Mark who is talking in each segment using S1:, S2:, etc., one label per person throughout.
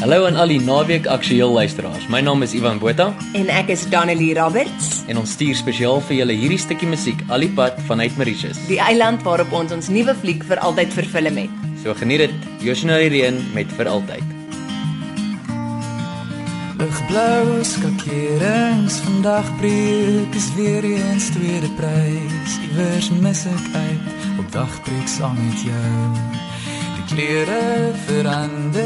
S1: Hallo aan al die naweek aktueel luisteraars. My naam is Ivan Botha
S2: En ek is Danelie Roberts,
S1: en ons stuur spesiaal vir julle hierdie stukkie musiek al die pad vanuit Mauritius.
S2: die eiland waarop ons ons nuwe fliek vir altyd vervilm het.
S1: So geniet dit. Joshua Reën met vir altyd.
S3: Ligblou skakerings vandag breek is weer eens tweede prys. Iewers mis ek uit op dagbreek saam met jou. Die klere verander,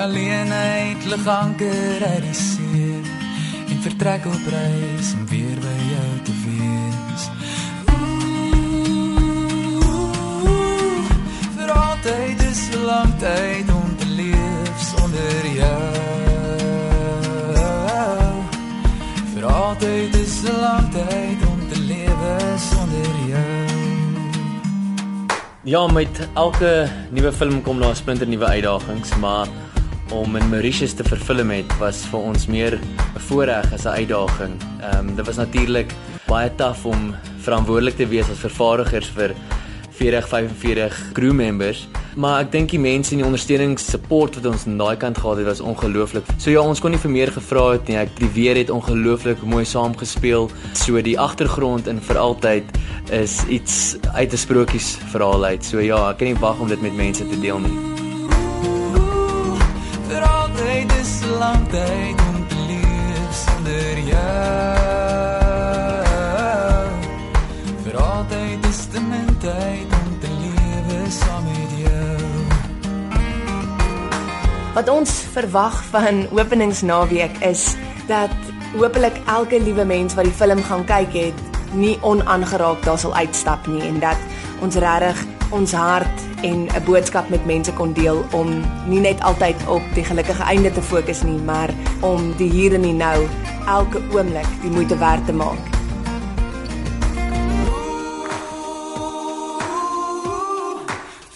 S3: alleenheid lig anker uit die see en vertrek op reis om weer by jou te wees. Ooh, Vir altyd is 'n lang tyd om te leef sonder jou. Vir altyd is 'n lang tyd om te lewe sonder jou.
S1: Ja, met elke nuwe film kom daar splinter nuwe uitdagings, maar om in Mauritius te vervilm het was vir ons meer 'n voorreg as 'n uitdaging. Ehm um, dit was natuurlik baie taaf om verantwoordelik te wees as vervaardigers vir 40 45 crew members, maar ek dink die mense en die ondersteuningssupport wat ons aan daai kant gehad het was ongelooflik. So ja, ons kon nie vir meer gevra het nie. Ek die weer het ongelooflik mooi saamgespeel. So die agtergrond en vir altyd is iets uit 'n sprokiesverhaal uit. So ja, ek kan nie wag om dit met mense te deel nie.
S3: Vir altyd is 'n lang tyd om te leef sonder jou. Vir altyd is te min tyd om te lewe saam met jou.
S2: Wat ons verwag van openingsnaweek is dat hopelik elke liewe mens wat die film gaan kyk het, nie onaangeraak daar sal uitstap nie en dat ons regtig ons hart en 'n boodskap met mense kon deel om nie net altyd op die gelukkige einde te fokus nie, maar om die hier en die nou elke oomblik die moeite werd te maak.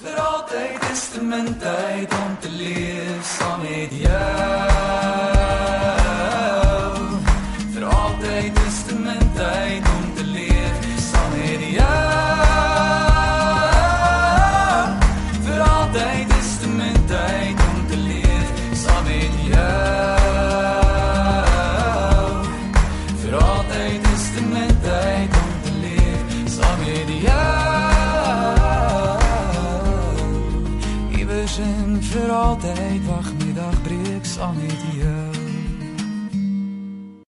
S3: Vir altyd is te min tyd om te leef saam met jou. Altyd is te min tyd om te leef saam met jou. Vir altyd is te min tyd om te leef saam met jou. Iewers en vir altyd wag middag breek saam met jou.